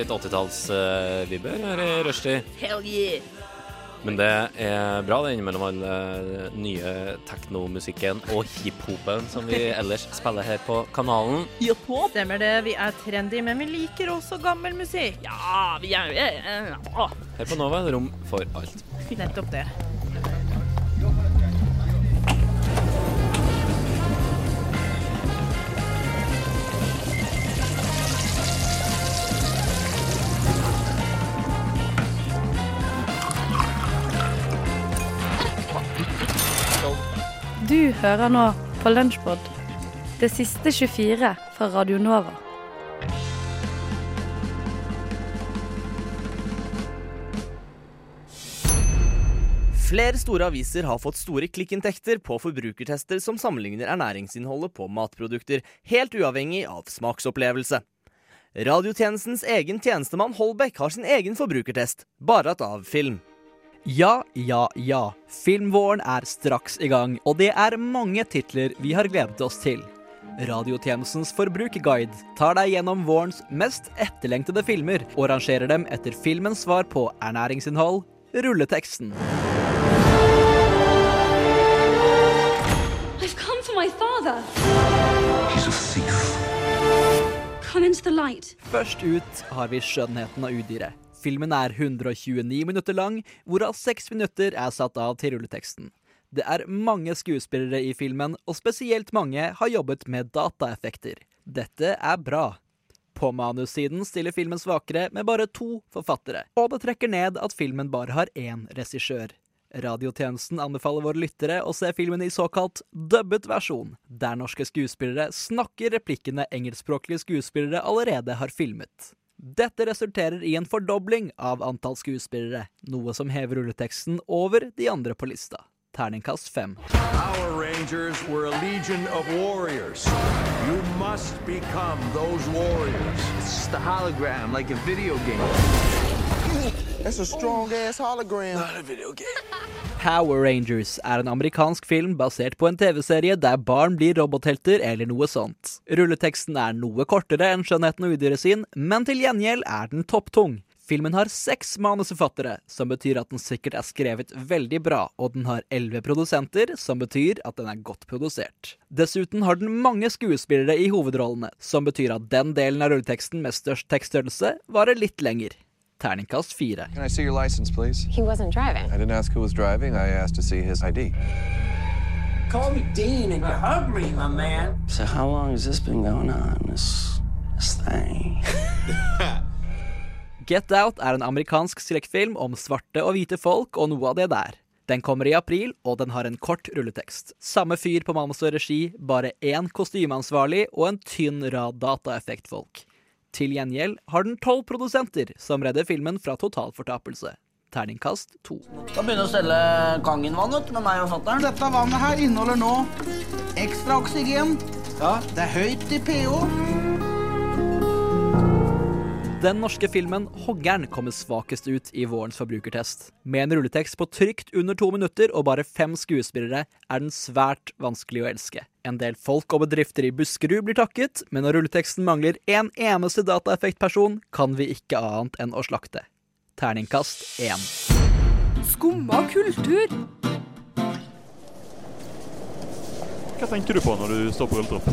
litt 80-tallsvibber her i rushtid. Hell yeah! Men det er bra, det, innimellom all den nye teknomusikken og hiphopen som vi ellers spiller her på kanalen. Stemmer det. Vi er trendy, men vi liker også gammel musikk. Ja, vi er eh. Her på Nova er det rom for alt. Nettopp det. Du hører nå på Lunsjpod, det siste 24 fra Radio Nova. Flere store aviser har fått store klikkinntekter på forbrukertester som sammenligner ernæringsinnholdet på matprodukter, helt uavhengig av smaksopplevelse. Radiotjenestens egen tjenestemann Holbæk har sin egen forbrukertest, bare at av film. Ja, ja, ja. Filmvåren er straks i gang, og det er mange titler vi har gledet oss til. Radiotjenestens forbrukerguide tar deg gjennom vårens mest etterlengtede filmer og rangerer dem etter filmens svar på ernæringsinnhold, rulleteksten. I've come for my father. He's a thief. Come into the light. Først ut har vi Skjønnheten av udyret. Filmen er 129 minutter lang, hvorav 6 minutter er satt av til rulleteksten. Det er mange skuespillere i filmen, og spesielt mange har jobbet med dataeffekter. Dette er bra. På manussiden stiller filmen svakere med bare to forfattere, og det trekker ned at filmen bare har én regissør. Radiotjenesten anbefaler våre lyttere å se filmen i såkalt dubbet versjon, der norske skuespillere snakker replikkene engelskspråklige skuespillere allerede har filmet. Dette resulterer i en fordobling av antall skuespillere, noe som hever rulleteksten over de andre på lista. Terningkast fem. Our Rangers were a legion of warriors. You must become those warriors. It's the hologram, like a video game. That's a strong ass hologram. Not a video game. Power Rangers er en amerikansk film basert på en TV-serie der barn blir robothelter eller noe sånt. Rulleteksten er noe kortere enn Skjønnheten og udyret sin, men til gjengjeld er den topptung. Filmen har seks manusforfattere, som betyr at den sikkert er skrevet veldig bra, og den har elleve produsenter, som betyr at den er godt produsert. Dessuten har den mange skuespillere i hovedrollene, som betyr at den delen av rulleteksten med størst tekststørrelse varer litt lenger. Terningkast fire. Can I see your license, please? He wasn't driving. I didn't ask who was driving. I asked to see his ID. Call me Dean and you hug me, my man. So how long has this been going on, this, this thing? Get Out er en amerikansk skrekkfilm om svarte og hvite folk og noe av det der. Den kommer i april, og den har en kort rulletekst. Samme fyr på manus og regi, bare én kostymeansvarlig og en tynn rad dataeffektfolk. Til gjengjeld har den tolv produsenter, som redder filmen fra totalfortapelse. Terningkast to. Skal begynne å selge Kangen-vann ut med meg og fatter'n. Dette vannet her inneholder nå ekstra oksygen. Ja. Det er høyt i pH. Den norske filmen 'Hoggern' kommer svakest ut i vårens forbrukertest. Med en rulletekst på trygt under to minutter og bare fem skuespillere er den svært vanskelig å elske. En del folk og bedrifter i Buskerud blir takket, men når rulleteksten mangler en eneste dataeffektperson, kan vi ikke annet enn å slakte. Terningkast én. Skumma kultur. Hva tenker du på når du står på rulletrapp?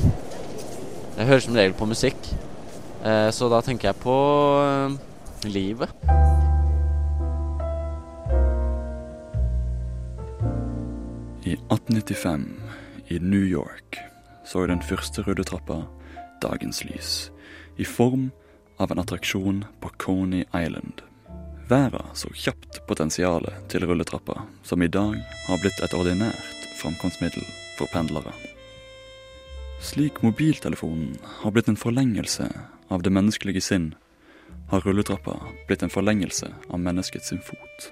Jeg hører som regel på musikk. Eh, så da tenker jeg på eh, livet. I 1895, i New York, så den første rulletrappa dagens lys, i form av en attraksjon på Coney Island. Verden så kjapt potensialet til rulletrappa, som i dag har blitt et ordinært framkomstmiddel for pendlere. Slik mobiltelefonen har blitt en forlengelse av det menneskelige sinn, har rulletrappa blitt en forlengelse av menneskets fot.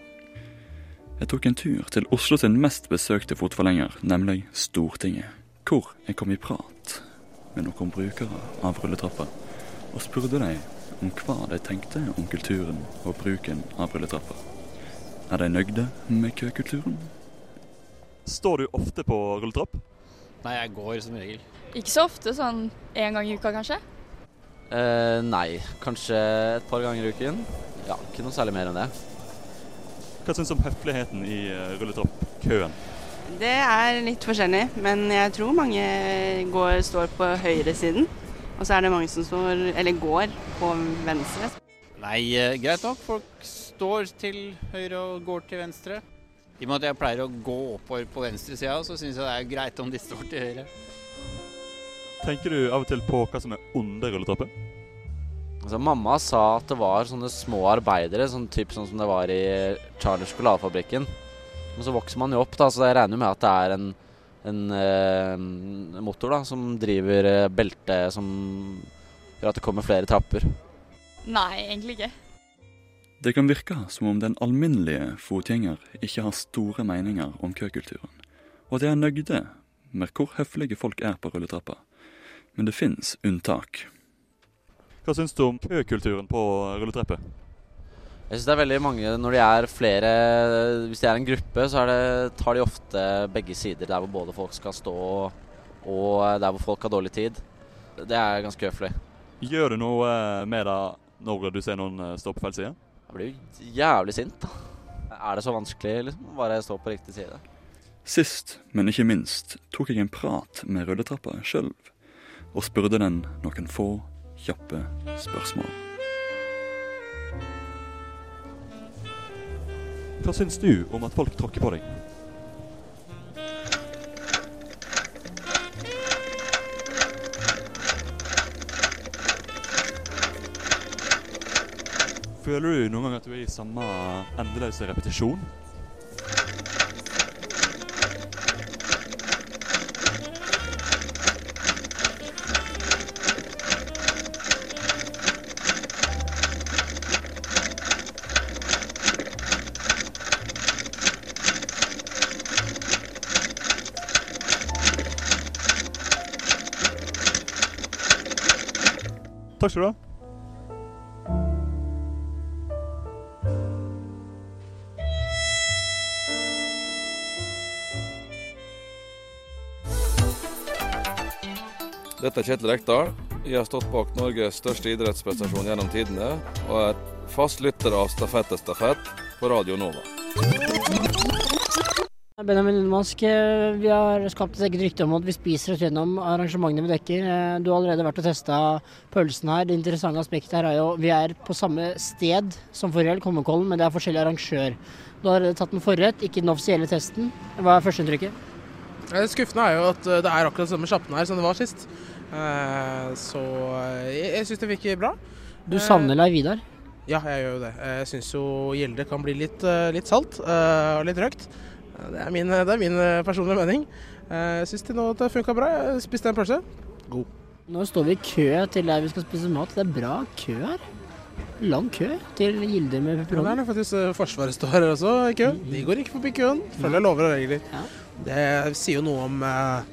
Jeg tok en tur til Oslo sin mest besøkte fotforlenger, nemlig Stortinget, hvor jeg kom i prat med noen brukere av rulletrappa, og spurte dem om hva de tenkte om kulturen og bruken av rulletrappa. Er de nøyde med køkulturen? Står du ofte på rulletrapp? Nei, jeg går som regel. Ikke så ofte, sånn én gang i uka kanskje. Eh, nei, kanskje et par ganger i uken. Ja, ikke noe særlig mer enn det. Hva syns du om høfligheten i uh, rulletrappkøen? Det er litt forskjellig, men jeg tror mange går, står på høyresiden. Og så er det mange som står, eller går på venstre. Nei, eh, greit nok. Folk står til høyre og går til venstre. I og med at jeg pleier å gå oppover på venstresida, så syns jeg det er greit om de står til høyre. Tenker du av og til på hva som er under rulletrappen? Altså, mamma sa at det var sånne små arbeidere, sånn, typ sånn som det var i Charlers sjokoladefabrikken. Men så vokser man jo opp, da, så jeg regner med at det er en, en eh, motor da, som driver eh, beltet som gjør at det kommer flere trapper. Nei, egentlig ikke. Det kan virke som om den alminnelige fotgjenger ikke har store meninger om køkulturen, og at de er nøyde med hvor høflige folk er på rulletrappa. Men det fins unntak. Hva syns du om køkulturen på rulletrapper? Jeg synes det er veldig mange Når de er flere Hvis de er en gruppe, så det, tar de ofte begge sider. Der hvor både folk skal stå, og der hvor folk har dårlig tid. Det er ganske høflig. Gjør du noe med det når du ser noen stå på feil side? Jeg blir jo jævlig sint, da. Er det så vanskelig, liksom? Bare stå på riktig side? Sist, men ikke minst, tok jeg en prat med rulletrappa sjøl, og spurte den noen få kjappe spørsmål. Hva syns du om at folk tråkker på deg? Føler du noen gang at du er i samme endeløse repetisjon? Takk skal du ha. Dette er Kjetil Rekdal. Jeg har stått bak Norges største idrettsprestasjon gjennom tidene, og er fast lytter av Stafett stafett på Radio Nova. Benjamin Lundmask, vi har skapt et eget rykte om at vi spiser oss gjennom arrangementene vi dekker. Du har allerede vært og testa pølsen her. Det interessante aspektet her er jo vi er på samme sted som forrige helg, Holmenkollen, men det er forskjellig arrangør. Du har tatt en forrett, ikke den offisielle testen. Hva er førsteinntrykket? Det skuffende er jo at det er akkurat samme sjappen her som det var sist. Så jeg, jeg syns det virker bra. Du savner Leiv Vidar? Ja, jeg gjør jo det. Jeg syns jo Gjelde kan bli litt, litt salt og litt røkt. Det er min, det er min personlige mening. Jeg syns det nå at det funka bra. Jeg spiste en pølse. God. Nå står vi i kø til der vi skal spise mat. Det er bra kø her. Lang kø til gilder med pepperoni. Ja, det er faktisk Forsvaret står her også i kø. De går ikke forbi køen. Følger lover og regler. Ja. Det sier jo noe om eh,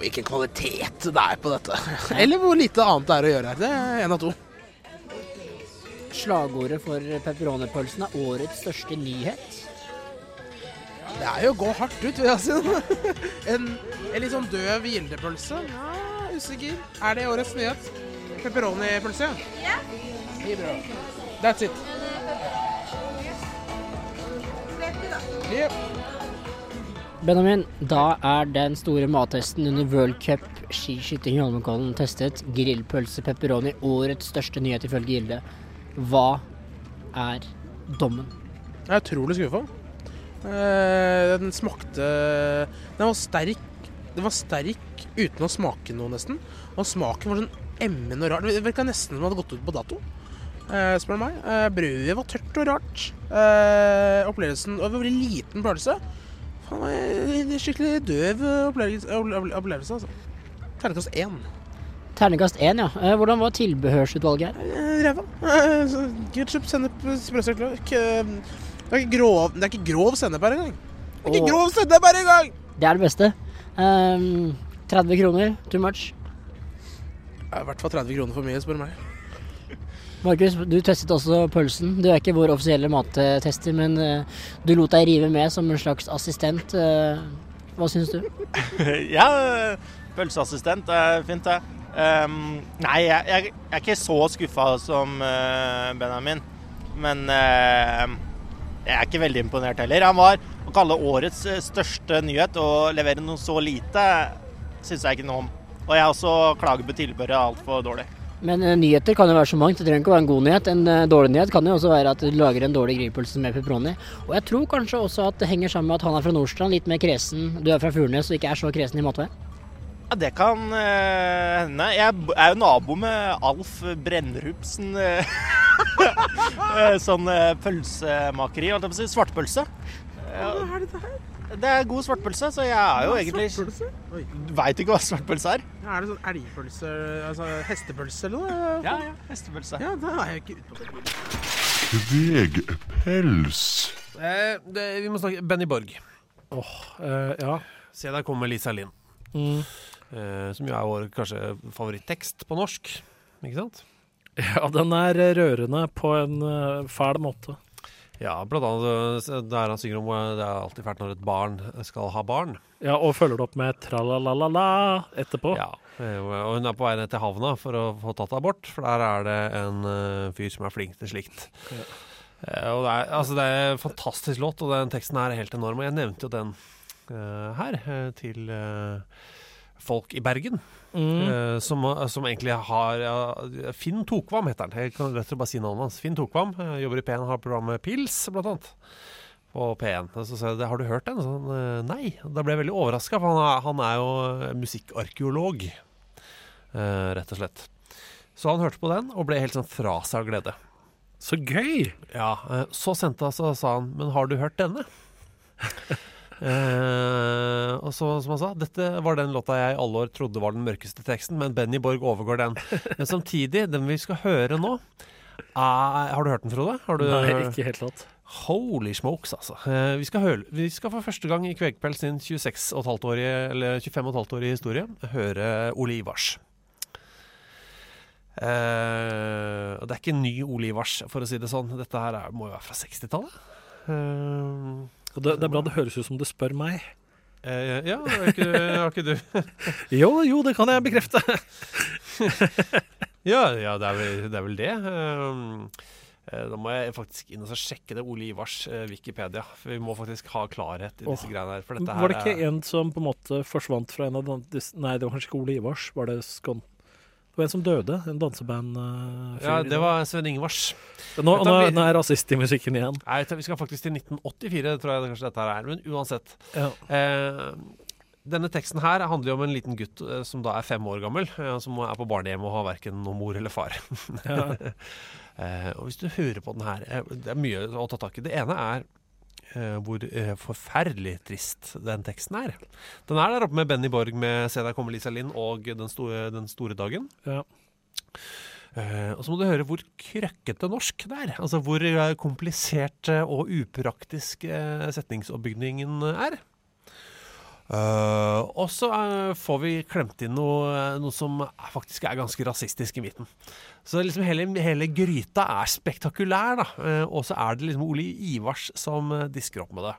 hvilken kvalitet det er på dette. Eller hvor lite annet det er å gjøre her. Det er én av to. Slagordet for pepperonipølsen er årets største nyhet. Det er jo å gå hardt ut, vil jeg si. en, en litt sånn døv gildepølse. Ja, usikker. Er det årets nyhet? Pepperoni-pølse? Ja. Yeah. That's it. Yep. Benjamin, da er den store mattesten under World Cup skiskyting i Holmenkollen testet. Grillpølse pepperoni, årets største nyhet ifølge Gilde. Hva er dommen? Jeg er utrolig skuffa. Eh, den smakte Den var sterk. Den var sterk uten å smake noe, nesten. Og smaken var sånn emmen og rar. Det virka nesten som den hadde gått ut på dato, eh, spør du meg. Eh, brødet var tørt og rart. Eh, opplevelsen det var en liten opplevelse. Faen, skikkelig døv opplevelse, opplevelse altså. Terningkast én. Terningkast én, ja. Hvordan var tilbehørsutvalget her? Ræva. Ketchup, sennep, sprøstekt løk. Det er ikke grov, det er ikke grov sennep her engang. Det er ikke grov sennep her engang! Det er det beste. Um, 30 kroner, too much? I hvert fall 30 kroner for mye, spør du meg. Markus, du testet også pølsen. Du er ikke vår offisielle mattester, men uh, du lot deg rive med som en slags assistent. Uh, Hva syns du? ja, pølseassistent er fint, det. Um, nei, jeg, jeg, er ikke så skuffa som uh, Benjamin. Men uh, jeg er ikke veldig imponert heller. Han var å kalle årets eh, største nyhet og levere noe så lite, syns jeg ikke noe om. Og jeg også klager på tilbehøret altfor dårlig. Men uh, nyheter kan jo være så mangt. Det trenger ikke å være en god nyhet. En uh, dårlig nyhet kan jo også være at du lager en dårlig grillpølse med pepperoni. Og jeg tror kanskje også at det henger sammen med at han er fra Nordstrand, litt mer kresen. Du er fra Furnes og ikke er så kresen i matvei. Ja, det kan uh. Jeg er jo nabo med Alf Brennerupsen. sånn pølsemakeri, holdt jeg på å si. Svartpølse. Hva er dette her? Det er god svartpølse, så jeg er jo egentlig Svartpølse? Du veit ikke hva svartpølse er? Ja, er det sånn elgpølse, altså hestepølse eller noe? Ja, ja, hestepølse. Ja, da er jeg ikke ute på det. Kvegpels. Eh, det, vi må snakke Benny Borg. Åh, eh, ja. Se der kommer Lisa Linn. Mm. Eh, som jo er vår kanskje favorittekst på norsk. Ikke sant? Ja, den er rørende på en uh, fæl måte. Ja, blant annet eh, der han synger om eh, det er alltid fælt når et barn skal ha barn. Ja, og følger det opp med tralalalala etterpå. Ja, eh, og hun er på vei ned til havna for å få tatt abort, for der er det en uh, fyr som er flink til slikt. Ja. Uh, og det er, altså, det er en fantastisk låt, og den teksten her er helt enorm. Og jeg nevnte jo den uh, her til folk i Bergen. Mm. Uh, som, som, egentlig har uh, Finn Tokvam heter han. Jeg kan rett og slett bare si navnet hans. Finn Tokvam uh, jobber i P1 har programmet Pils, blant annet. På P1. Så sa jeg har du hørt den? Sånn, nei. Da ble jeg veldig overraska, for han er, han er jo musikkarkeolog, rett og slett. Så han hørte på den og ble helt sånn fra seg av glede. Så gøy! Ja, Så sendte han så sa han Men har du hørt denne? Uh, og så, som han sa, dette var den låta jeg i alle år trodde var den mørkeste teksten, men Benny Borg overgår den. Men samtidig, den vi skal høre nå uh, Har du hørt den, Frode? Du, Nei, ikke helt klart. Holy smokes, altså. Uh, vi, skal høre, vi skal for første gang i Kvegpels sin 26,5-årige, eller 25,5-årige historie høre Ole Ivars. Uh, og det er ikke ny Ole Ivars, for å si det sånn. Dette her er, må jo være fra 60-tallet. Uh, det, det, er bra det høres ut som du spør meg. Eh, ja, har ikke, har ikke du jo, jo, det kan jeg bekrefte. ja, ja det, er vel, det, er vel det. Um, da må jeg faktisk inn og sjekke det Ole Ivars uh, Wikipedia. For vi må faktisk ha klarhet i disse oh, greiene her. For dette var det ikke er... en som på en måte forsvant fra en av disse Nei, det var kanskje ikke Ole Ivars. Var det Skon... Det var en som døde. En danseband uh, Ja, det var Sven Ingvars. Nå, nå, nå, er jeg rasist i musikken igjen. Nei, vi skal faktisk til 1984, tror jeg kanskje dette her er. Men uansett. Ja. Eh, denne teksten her handler jo om en liten gutt eh, som da er fem år gammel, eh, som er på barnehjem og har verken noen mor eller far. Ja. eh, og hvis du hører på den her Det er mye å ta tak i. Det ene er hvor forferdelig trist den teksten er. Den er der oppe med Benny Borg med 'Se der kommer Lisa Linn' og Den store, den store dagen. Ja. Uh, og så må du høre hvor krøkkete norsk det er. Altså hvor komplisert og upraktisk setningsoppbygningen er. Og så får vi klemt inn noe, noe som faktisk er ganske rasistisk i midten. Så liksom hele, hele gryta er spektakulær, da. og så er det liksom Ole Ivars som disker opp med det.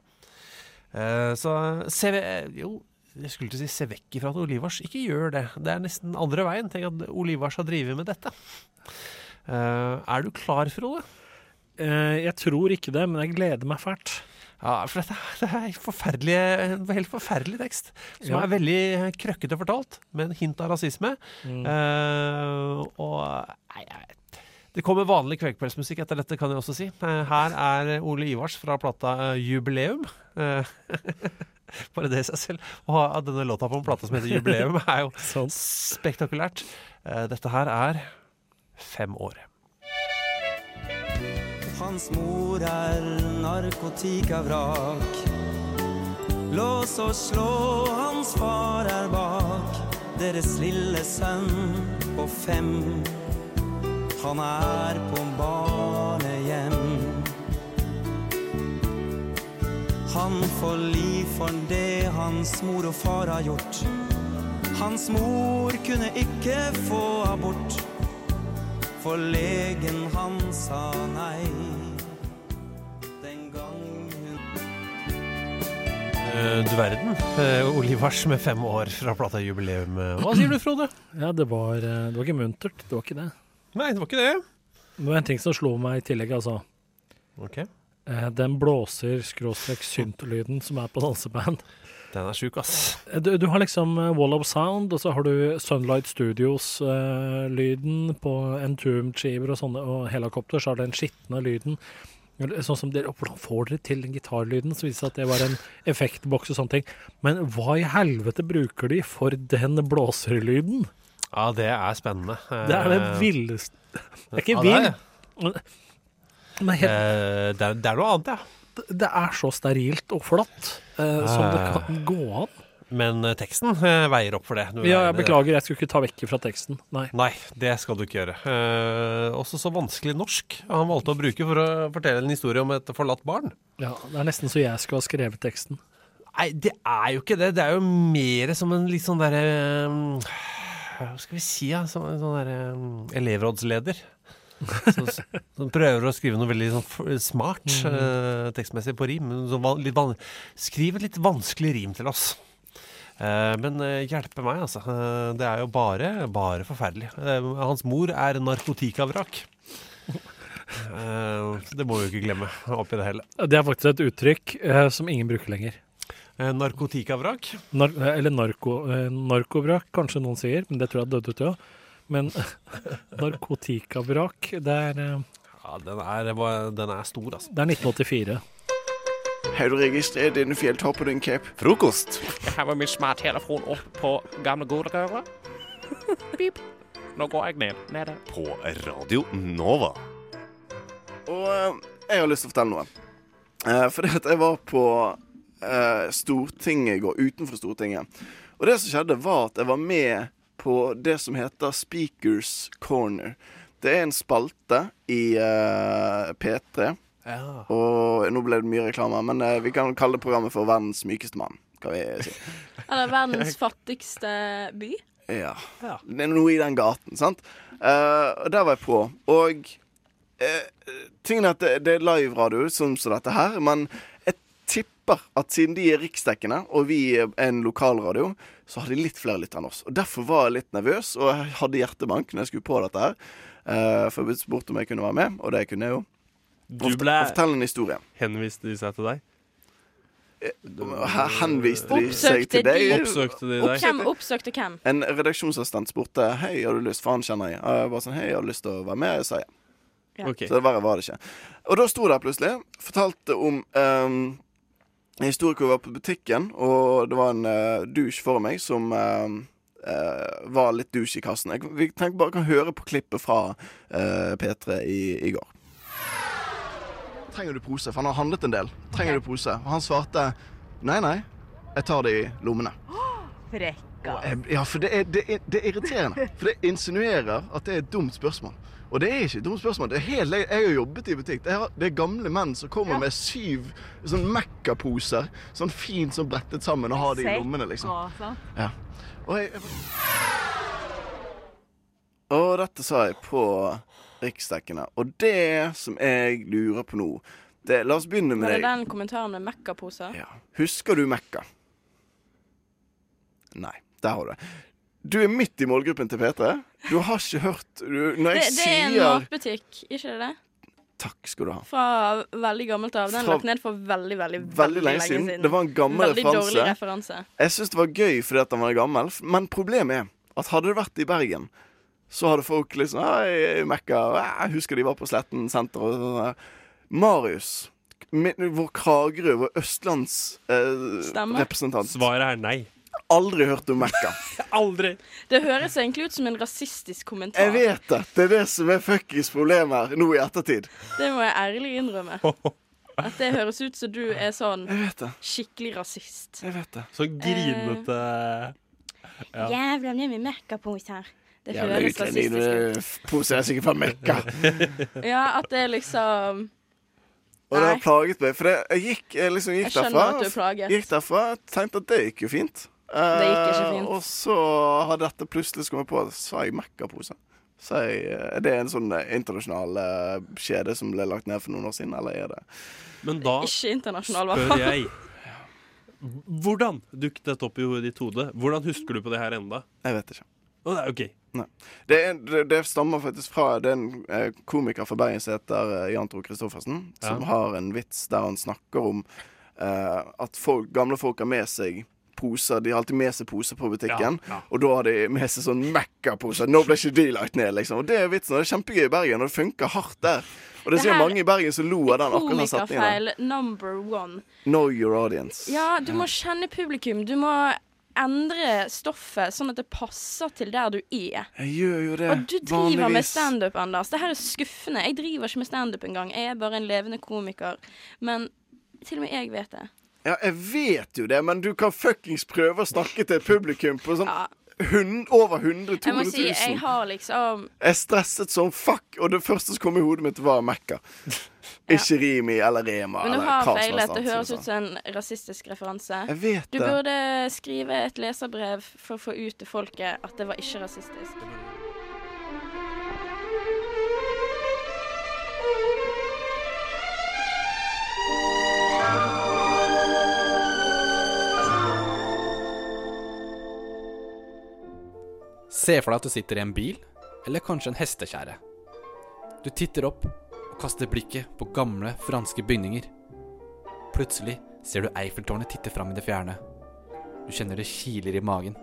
så se Jo, jeg skulle til å si se vekk ifra at Olivars ikke gjør det. Det er nesten andre veien. Tenk at Olivars har drevet med dette. Uh, er du klar, Frode? Uh, jeg tror ikke det, men jeg gleder meg fælt. Ja, for dette, det er en helt forferdelig tekst. Som ja. er veldig krøkkete fortalt, med en hint av rasisme. Mm. Uh, og nei, det kommer vanlig kvegkveldsmusikk etter dette, kan jeg også si. Her er Ole Ivars fra plata Jubileum. Bare det i seg selv. Å ha denne låta på en plate som heter Jubileum, er jo sånn. spektakulært. Eh, dette her er fem år. Hans mor er narkotikavrak. Lås og slå, hans far er bak. Deres lille sønn på fem. Han er på barnehjem. Han får liv for det hans mor og far har gjort. Hans mor kunne ikke få abort, for legen han sa nei. Den gang hun eh, du verden. Eh, Olivars med fem år fra plata Jubileum. Hva sier du, Frode? Ja, det var, eh, det var ikke muntert. Det var ikke det. Nei, det var ikke det. Det var en ting som slo meg i tillegg, altså. Ok. Eh, Den blåser-syntolyden som er på danseband. Den er sjuk, ass. Eh, Du, du har liksom eh, Wall of Sound, og så har du Sunlight Studios-lyden på Entombed-skiver og sånne, og helikopter, så har du den skitne lyden. Sånn som dere, Hvordan får dere til den gitarlyden? Så viser det seg at det var en effektboks og sånne ting. Men hva i helvete bruker de for den blåserlyden? Ja, det er spennende. Det er det Eh, villeste Det er ikke. Det er, helt, Eh, det, er, det er noe annet, ja. Det er så sterilt og flatt eh, som det kan gå an. Men eh, teksten eh, veier opp for det. Du Ja, jeg beklager, jeg skulle ikke ta vekk fra teksten. Nei. Nei, det skal du ikke gjøre. Eh, også så vanskelig norsk han valgte å bruke for å fortelle en historie om et forlatt barn. Ja, Det er nesten så jeg skulle ha skrevet teksten. Nei, det er jo ikke det. Det er jo mer som en litt sånn derre um, Hva skal vi si, ja? Som en sånn derre elevrådsleder. Som, som prøver å skrive noe veldig sånn smart smart eh, tekstmessig på rim. Sånn, Skriv et litt vanskelig rim til oss. Eh, men eh, hjelpe meg, altså. Det er jo bare, bare forferdelig. Hans mor er narkotikavrak. Eh, det må vi jo ikke glemme oppi det hele. Det er faktisk et uttrykk som ingen bruker lenger. Narkotikavrak? Nar eller narko, narkovrak, kanskje noen sier, men det tror jeg døde ut, ja. Men narkotikavrak, det er eh, Ja, den er, den er stor, altså. Det er 1984. Har du registrert denne fjelltoppen din, Cap? Frokost. Jeg har min smarttelefon opp på gamle godegøra. Pip. Nå går jeg ned. Nede. På Radio Nova. Og eh, jeg har lyst til å fortelle noe. Uh, fordi at jeg var på eh, Stortinget i går, utenfor Stortinget. Og det som skjedde, var at jeg var med på det som heter Speakers Corner. Det er en spalte i uh, P3. Ja. Og nå ble det mye reklame, men uh, vi kan kalle programmet for Verdens mykeste mann. Kan vi si. Eller verdens fattigste by. Ja. Det er noe i den gaten, sant? Uh, og der var jeg på. Og uh, tingen er at det, det er live-radio sånn som dette her, men tipper at siden de er riksdekkende, og vi er en lokalradio, så har de litt flere lyttere enn oss. Og Derfor var jeg litt nervøs, og jeg hadde hjertebank når jeg skulle på dette her. Uh, for jeg ble spurt om jeg kunne være med, og det kunne jeg jo. Du ble Fortell en historie. Henviste de seg til deg? Henviste de seg til deg. Oppsøkte de deg? Hvem oppsøkte hvem? En redaksjonsassistent spurte Hei, har du lyst, for han kjenner jeg. Og jeg bare sånn, hei, har du lyst til å være med? Jeg sa ja. Ja. Ok. Så det verre var det ikke. Og da sto der plutselig, fortalte om ehm, en historie hvor jeg var på butikken, og det var en uh, douche for meg som uh, uh, var litt douche i kassen. Jeg, vi tenker bare kan høre på klippet fra eh, P3 i, i går. Trenger du pose? For han har handlet en del. Trenger du pose? Og han svarte nei, nei, jeg tar det i lommene. Frekka. Ja, for det er, det, er, det er irriterende. For det insinuerer at det er et dumt spørsmål. Og det er ikke et dumt spørsmål. Det er helt, jeg har jobbet i butikk. Det er, det er gamle menn som kommer med syv sånn Mekka-poser. Sånn fint sånn brettet sammen og har det i lommene, liksom. Ja. Og, jeg, og dette sa jeg på riksdekkende. Og det som jeg lurer på nå det, La oss begynne med deg. Var det deg. den kommentaren med Mekka-poser? Husker du Mekka? Nei, der har du det. Du er midt i målgruppen til P3. Du har ikke hørt du, Når Det, jeg det er en matbutikk, ikke det det? Takk skal du ha. Fra veldig gammelt av. Den er lagt ned for veldig, veldig, veldig, Veldig lenge siden. Det var en gammel veldig referanse. dårlig referanse. Jeg syns det var gøy fordi at den var gammel, men problemet er at hadde det vært i Bergen, så hadde folk liksom Hei, Mekka Jeg husker de var på Sletten senter og sånn. Marius, min, vår Kragerø, vår østlandsrepresentant Eh, representant Svaret er nei. Aldri hørt om Mekka. Aldri. Det høres egentlig ut som en rasistisk kommentar. Jeg vet det. Det er det som er fuckings problemet her nå i ettertid. Det må jeg ærlig innrømme. At det høres ut som du er sånn Jeg vet det. skikkelig rasist. Jeg vet det. Så grinete ja. Jævla mye med Mekka-poser. Det Jævla høres rasistisk ut. utlendingpose er sikkert fra Mekka. Ja, at det er liksom Og det har plaget meg. For jeg gikk, jeg liksom gikk Jeg derfra. Gikk derfra, tenkte at det gikk jo fint. Det gikk ikke Eh, fint. Og så har dette plutselig kommet på. Sa jeg Mekka-pose? Det eh, Er det en sånn eh, internasjonal uh, kjede som ble lagt ned for noen år siden, eller er det Men da Ikke internasjonal, hva hvert spør jeg Hvordan dukket dette opp i ditt hode? Hvordan husker du på det her enda? Jeg vet ikke. Oh, det er. Nei. Det, er, det, det stammer faktisk fra det er en eh, komiker fra Bergen som heter eh, Jan Tro Christoffersen, som Ja. har en vits der han snakker om eh, at folk, gamle folk har med seg poser. De har alltid med seg poser på butikken, Ja, ja. og da har de med seg sånn Mekka-poser. Nå ble ikke de lagt ned, liksom. Og det er vitsen. Og det er kjempegøy i Bergen, og det funker hardt der. Og det Det sikkert mange i Bergen som lo av den akkurat den setningen. Komikerfeil number one. Know your audience. Ja, du må kjenne publikum. Du må endre stoffet sånn at det passer til der du er. Jeg gjør jo det. Og du driver med vanligvis. standup, Anders. Det her er skuffende. Jeg driver ikke med standup engang. Jeg er bare en levende komiker. Men til og med jeg vet det. Ja, jeg vet jo det, men du kan fuckings prøve å snakke til publikum på sånn hund, over 100 Jeg må si, jeg har liksom Jeg stresset som fuck, og det første som kom i hodet mitt, var Mekka. Ikke Rimi eller Rema Men du eller har feilet. Det høres ut som en rasistisk referanse. Jeg vet du det. burde skrive et leserbrev for å få ut til folket at det var ikke rasistisk. Se for deg at du sitter i en bil, eller kanskje en hestekjerre. Du titter opp og kaster blikket på gamle franske bygninger. Plutselig ser du Eiffeltårnet titte fram i det fjerne. Du kjenner det kiler i magen.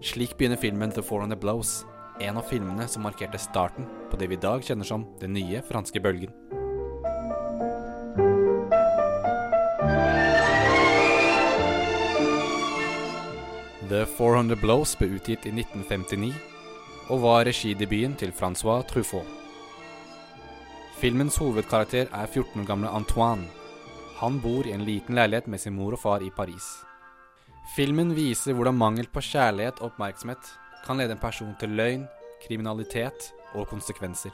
Slik begynner filmen The Four on the Blows, en av filmene som markerte starten på det vi i dag kjenner som den nye franske bølgen. The 400 Blows ble utgitt i 1959 og var regidebuten til Francois Truffaut. Filmens hovedkarakter er 14 år gamle Antoine. Han bor i en liten leilighet med sin mor og far i Paris. Filmen viser hvordan mangel på kjærlighet og oppmerksomhet kan lede en person til løgn, kriminalitet og konsekvenser.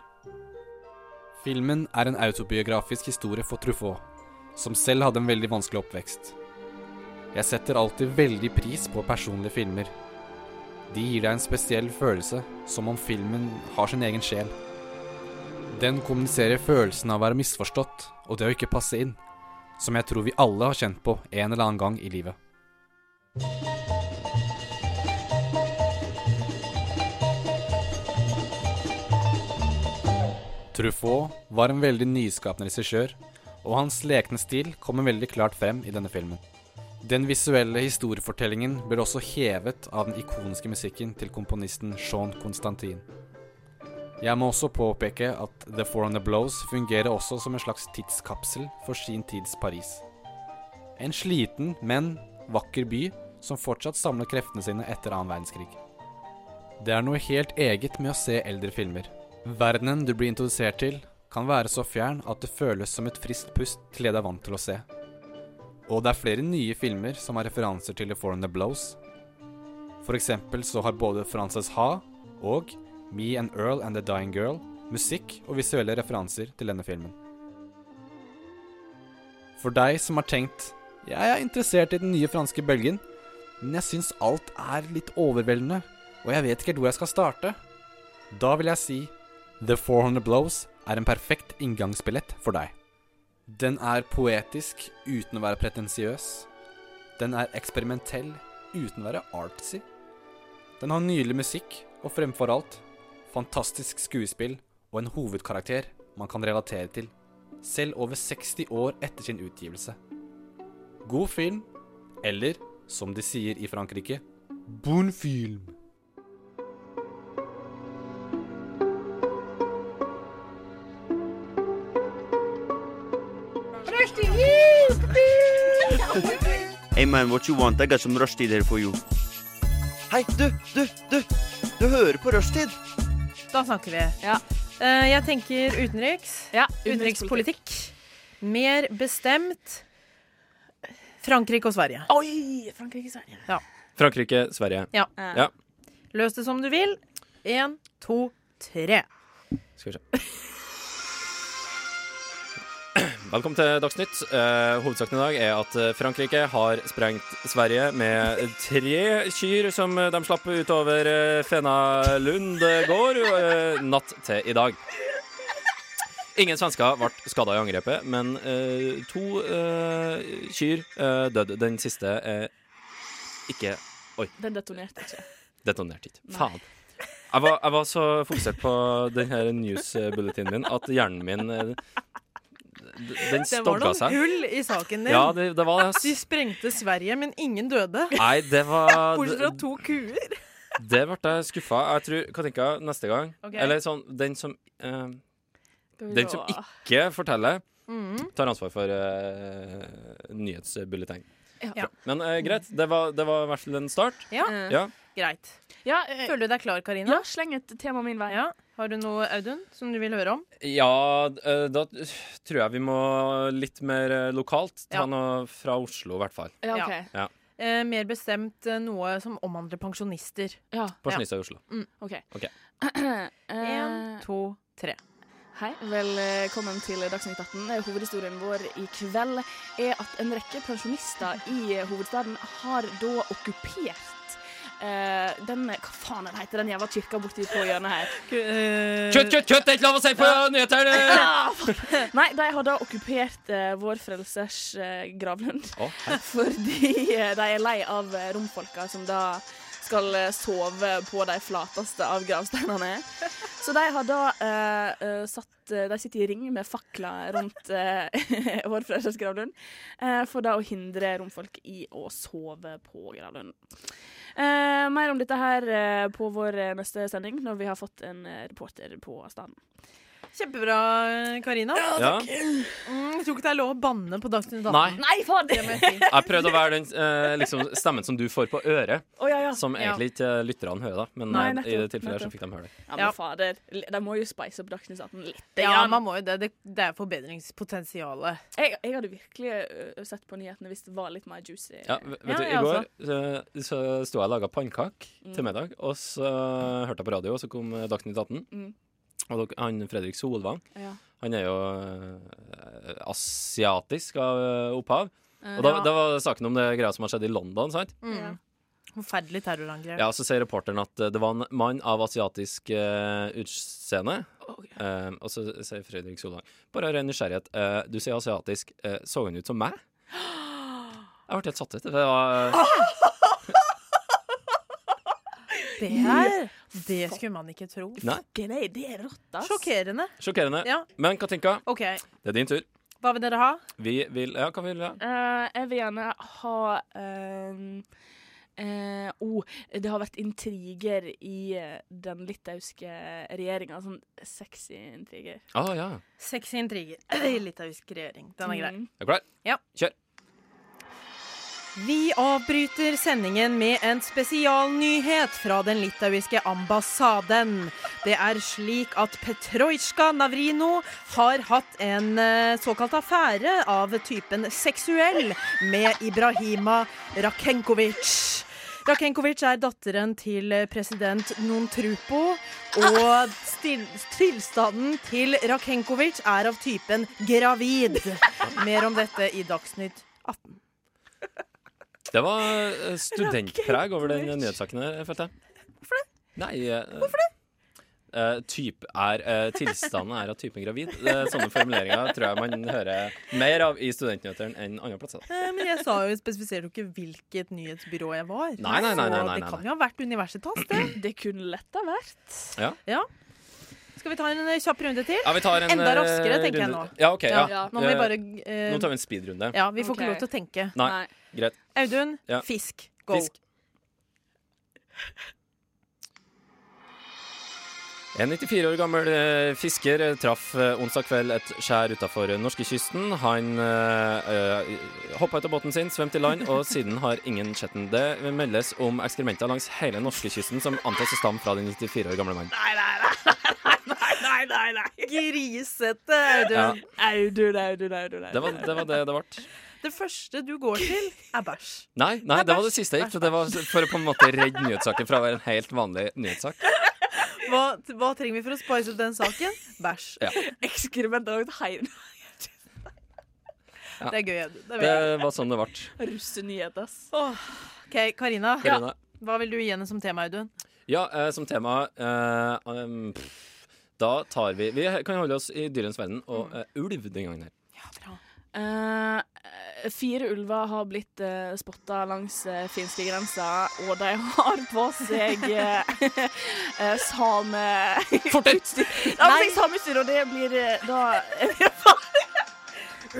Filmen er en autobiografisk historie for Truffaut, som selv hadde en veldig vanskelig oppvekst. Jeg setter alltid veldig pris på personlige filmer. De gir deg en spesiell følelse, som om filmen har sin egen sjel. Den kommuniserer følelsen av å være misforstått og det å ikke passe inn, som jeg tror vi alle har kjent på en eller annen gang i livet. Truffaut var en veldig nyskapende regissør, og hans lekne stil kommer veldig klart frem i denne filmen. Den visuelle historiefortellingen blir også hevet av den ikoniske musikken til komponisten Sean Constantin. Jeg må også påpeke at The Four on the Blows fungerer også som en slags tidskapsel for sin tids Paris. En sliten, men vakker by som fortsatt samler kreftene sine etter annen verdenskrig. Det er noe helt eget med å se eldre filmer. Verdenen du blir introdusert til, kan være så fjern at det føles som et friskt pust til det du er vant til å se. Og det er flere nye filmer som har referanser til The Four and the Blows. For eksempel så har både Frances Ha og Me and Earl and the Dying Girl musikk og visuelle referanser til denne filmen. For deg som har tenkt jeg er interessert i den nye franske bølgen, men jeg syns alt er litt overveldende, og jeg vet ikke helt hvor jeg skal starte, da vil jeg si The 400 Blows er en perfekt inngangsbillett for deg. Den er poetisk uten å være pretensiøs. Den er eksperimentell uten å være artsy. Den har nydelig musikk, og fremfor alt fantastisk skuespill og en hovedkarakter man kan relatere til, selv over 60 år etter sin utgivelse. God film, eller som de sier i Frankrike, bon film. Hey man, what you want? I got some rushtid here for you. Hei, du, du, du! Du hører på rushtid! Da snakker vi. Eh, jeg tenker utenriks. Utenrikspolitikk. Mer bestemt Frankrike og Sverige. Oi! Frankrike, Sverige. Ja. Frankrike, Sverige. Ja. ja. Løs det som du vil. Én, to, tre. Skal vi se. Velkommen til Dagsnytt. Eh, hovedsaken i dag er at eh, Frankrike har sprengt Sverige med tre kyr som de slapp utover Fena Fenalund gård eh, natt til i dag. Ingen svensker ble skada i angrepet, men eh, to eh, kyr uh, døde. Den siste er ikke Oi, Den detonerte ikke. detonerte ikke. Faen. Jeg var, jeg var så fokusert på den her news-bulletinen min at hjernen min eh, Den Det var noen seg. hull i saken din. Ja, det, det var det. De sprengte Sverige, men ingen døde. Nei, det var Bortsett fra to kuer. Det ble jeg skuffa. Jeg tror Katinka, neste gang okay. Eller sånn Den som uh, Den som ikke forteller, mm. tar ansvar for uh, nyhetsbulleteng. Ja. Men uh, greit. Det var, det var i hvert fall en start. Ja. Ja. Greit. Ja, eh, Føler du deg klar, Karina? Ja, sleng et tema min vei. Ja. Har du noe, Audun, som du vil høre om? Ja, eh, da tror jeg vi må litt mer eh, lokalt. Ta Ja. noe fra Oslo, i hvert fall. Ja, okay. Ja. Eh, mer bestemt eh, noe som omhandler pensjonister. Ja. Pensjonister i Oslo. Mm. OK. Ok. En, to, tre. Hei, velkommen til Dagsnytt 18. Hovedhistorien vår i kveld er at en rekke pensjonister i hovedstaden har da okkupert eh, den Hva faen den heter den jævla kirka borti på hjørnet her? Kjøtt, kjøtt, kjøtt! Det er ikke lov å si på nyhetene! Ah. Nei, de har da okkupert uh, Vår Frelsers uh, gravlund. Oh. Fordi eh, de er lei av eh, romfolka som da skal eh, sove på de flateste av gravsteinene. Så de har da eh, eh, satt eh, De sitter i ring med fakler rundt uh, Vår Frelsers gravlund eh, for da å hindre romfolk i å sove på gravlunden. Eh, mer om dette her eh, på vår eh, neste sending, når vi har fått en eh, reporter på staden. Kjempebra, Karina. Ja. Mm, jeg tror ikke det er lov å banne på Dagsnytt 18. Nei. Nei, faen! Det må jeg si. Jeg prøvde å være den eh, liksom, stemmen som du får på øret, oh, ja, ja. som egentlig ikke lytterne hører. da Men Nei, nettopp, i det tilfellet her så fikk de høre det. Ja, men fader, de må jo spice opp Dagsnytt 18 litt. Ja, man må jo det. Det, det er forbedringspotensialet. Jeg, jeg hadde virkelig uh, sett på nyhetene hvis det var litt mer juicy. Ja, vet Ja, du, I går også. eh, så sto jeg og laga pannekaker Mm. til middag, og så hørte jeg på radio, og så kom eh, Dagsnytt 18. Mm. Og dere- han Fredrik Solvang, Ja. han er jo eh, asiatisk av eh, opphav. Eh, Og da, ja. det var det saken om det greia som har skjedd i London, sant? Mm. Forferdelig terrorangrep. Ja, så sier reporteren at det var en mann av asiatisk utseende. Eh, og så sier Fredrik Solvang Bare av ren nysgjerrighet. du sier asiatisk. så han ut som meg? Jeg ble helt satt ut. Det var Det her Det skulle man ikke tro. Nei. Nei, det er rått, ass. Sjokkerende. sjokkerende. Ja. Men Katinka, okay. det er din tur. Hva vil dere ha? Vi vil Ja, hva vil vi ha? Uh, jeg vil gjerne ha uh, eh, oh, det har vært intriger i eh, den litauiske regjeringa. Sånn sexy intriger. Ah, ja. Sexy intriger i litauisk regjering. Den er grei. Mm. Er du klar? Ja. Kjør. Vi avbryter sendingen med en spesialnyhet fra den litauiske ambassaden. Det er slik at Petrojska Navrino har hatt en eh, såkalt affære av typen seksuell med Ibrahima Rakenkovic. Rakenkovic er datteren til president Nontrupo, og tilstanden til Rakenkovic er av typen gravid. Mer om dette i Dagsnytt 18. Det var eh, studentpreg over den nyhetssaken her, følte jeg. Hvorfor det? Nei, Hvorfor det? typ er, uh, tilstanden er av typen gravid. Uh, sånne formuleringer tror jeg man hører mer av i Studentnyhetene enn andre plasser. Eh, Men jeg sa jo, spesifiserte jo ikke hvilket nyhetsbyrå jeg var. Nei, nei, nei, nei, nei, Det kan jo ha vært Universitas, det. Det kunne lett ha vært. Ja. Ja. Skal vi ta en eh, kjapp runde til? Ja, vi tar en, Enda eh, raskere, tenker jeg nå. Ja, ok, ja. Nå må vi Eh, bare eh, Nå tar vi en speedrunde. Ja, vi får okay. ikke lov til å tenke. Nei, greit. Audun, Ja. fisk. Go. Fisk. En 94 år gammel eh, fisker eh, traff eh, onsdag kveld et skjær utafor norskekysten. Han øh, hoppa ut av båten sin, svømte i land, og siden har ingen sett den. Det meldes om ekskrementer langs hele norskekysten som antas å stamme fra den 94 år gamle mannen. Nei, nei, nei, nei, nei, nei. Grisete, Audun. Ja. Audun, Audun, Audun. Det var det det ble. Det første du går til, er bæsj. Nei, nei, det var det siste jeg gikk. Det var for å på en måte redde nyhetssaken fra å være en helt vanlig nyhetssak. Hva, hva trenger vi for å spice opp den saken? Bæsj. Ja. Ekskrement har heim. Ja. Det er gøy, Det er Det var sånn det ble. Russenyhet, ass. Oh. OK, Karina. Karina. Hva vil du gi henne som tema, Audun? Ja, eh, som tema eh, um, pff, Da tar vi Vi kan holde oss i dyrenes verden og eh, ulv den gangen her. Eh, fire ulver har blitt uh, spotta langs uh, finskegrensa, og de har på seg uh, same Fortell! Nei, sameutstyr, og det blir uh, da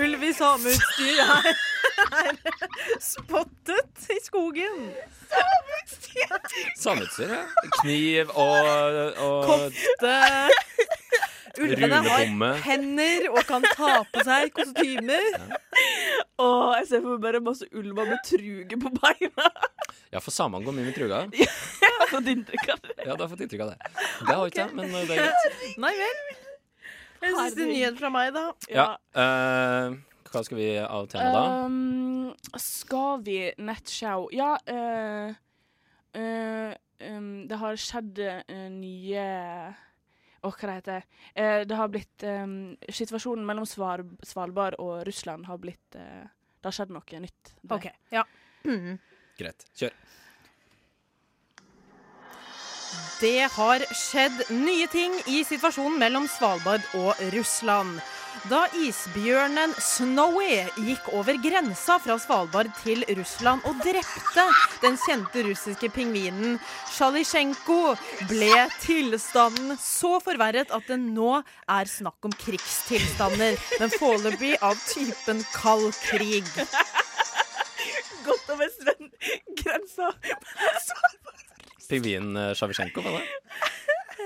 Ulv i sameutstyr er, er spottet i skogen. Sameutstyr, ja. Kniv og, og Kofte. Ulvene har hender og kan ta på seg kostymer. Og jeg ser for meg bare masse ulver med truge på beina. Ja, for samene går mye med truger. Jeg har fått inntrykk av det. Ja, du har fått inntrykk av det. Det har ikke jeg, men eh, det er greit. Nei vel. En siste nyhet fra meg, da. Ja. uh, hva skal vi avtjene da? Um, skal vi nettshow Ja, uh, uh, um, det har skjedd nye Åh, hva det heter eh, Det har blitt eh, Situasjonen mellom Svar Svalbard og Russland har blitt eh, Det har skjedd noe nytt. der. OK. Ja. Mhm. Greit. Kjør. Det har skjedd nye ting i situasjonen mellom Svalbard og Russland. Da isbjørnen Snowy gikk over grensa fra Svalbard til Russland og drepte den kjente russiske pingvinen Sjalisjenko, ble tilstanden så forverret at det nå er snakk om krigstilstander, men foreløpig av typen kald krig. Godt over grensa. Pingvinen Sjalisjenko, var det?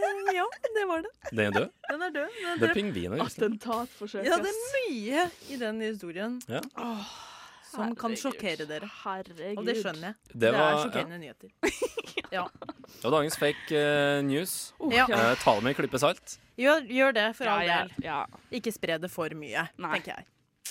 Eh, Ja, det var det. Den er død? Den er død. Den er Det er pingviner. Attentatforsøk. Ja, det er mye i den historien Ja. som kan sjokkere dere. Herregud. Og det skjønner jeg. Det Det, var- er sjokkerende nyheter. Ja. Det var dagens fake uh, news. Ja. uh, ta det med en klype salt. Gjør, gjør det, for Ja, all del. ja. Ikke spre det for mye, Nei. tenker jeg.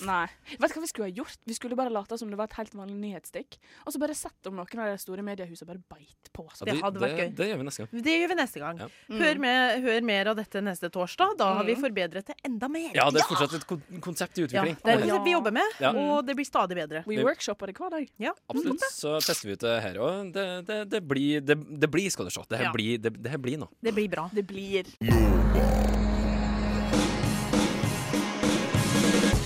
Nei. Vet du hva vi skulle ha gjort? Vi skulle bare late som det var et helt vanlig nyhetsstikk. Og så bare sett om noen av de store mediehusene bare beit på. Ja, det- hadde vært det- gøy. Det gjør vi neste gang. Det gjør vi neste gang. Ja. Hør, med, hør mer av dette neste torsdag. Da har vi Mm. forbedret det enda mer. Ja, det er fortsatt et kon konsept i Ja, utvikling. det er det vi jobber med, Ja. og det blir stadig bedre. We workshopper det hver dag. Ja. Absolutt. Så tester vi ut det her òg. Det, det, det, blir, det, det blir, skal du se. Det her Ja. blir, det, det her blir noe. Det blir bra. Det blir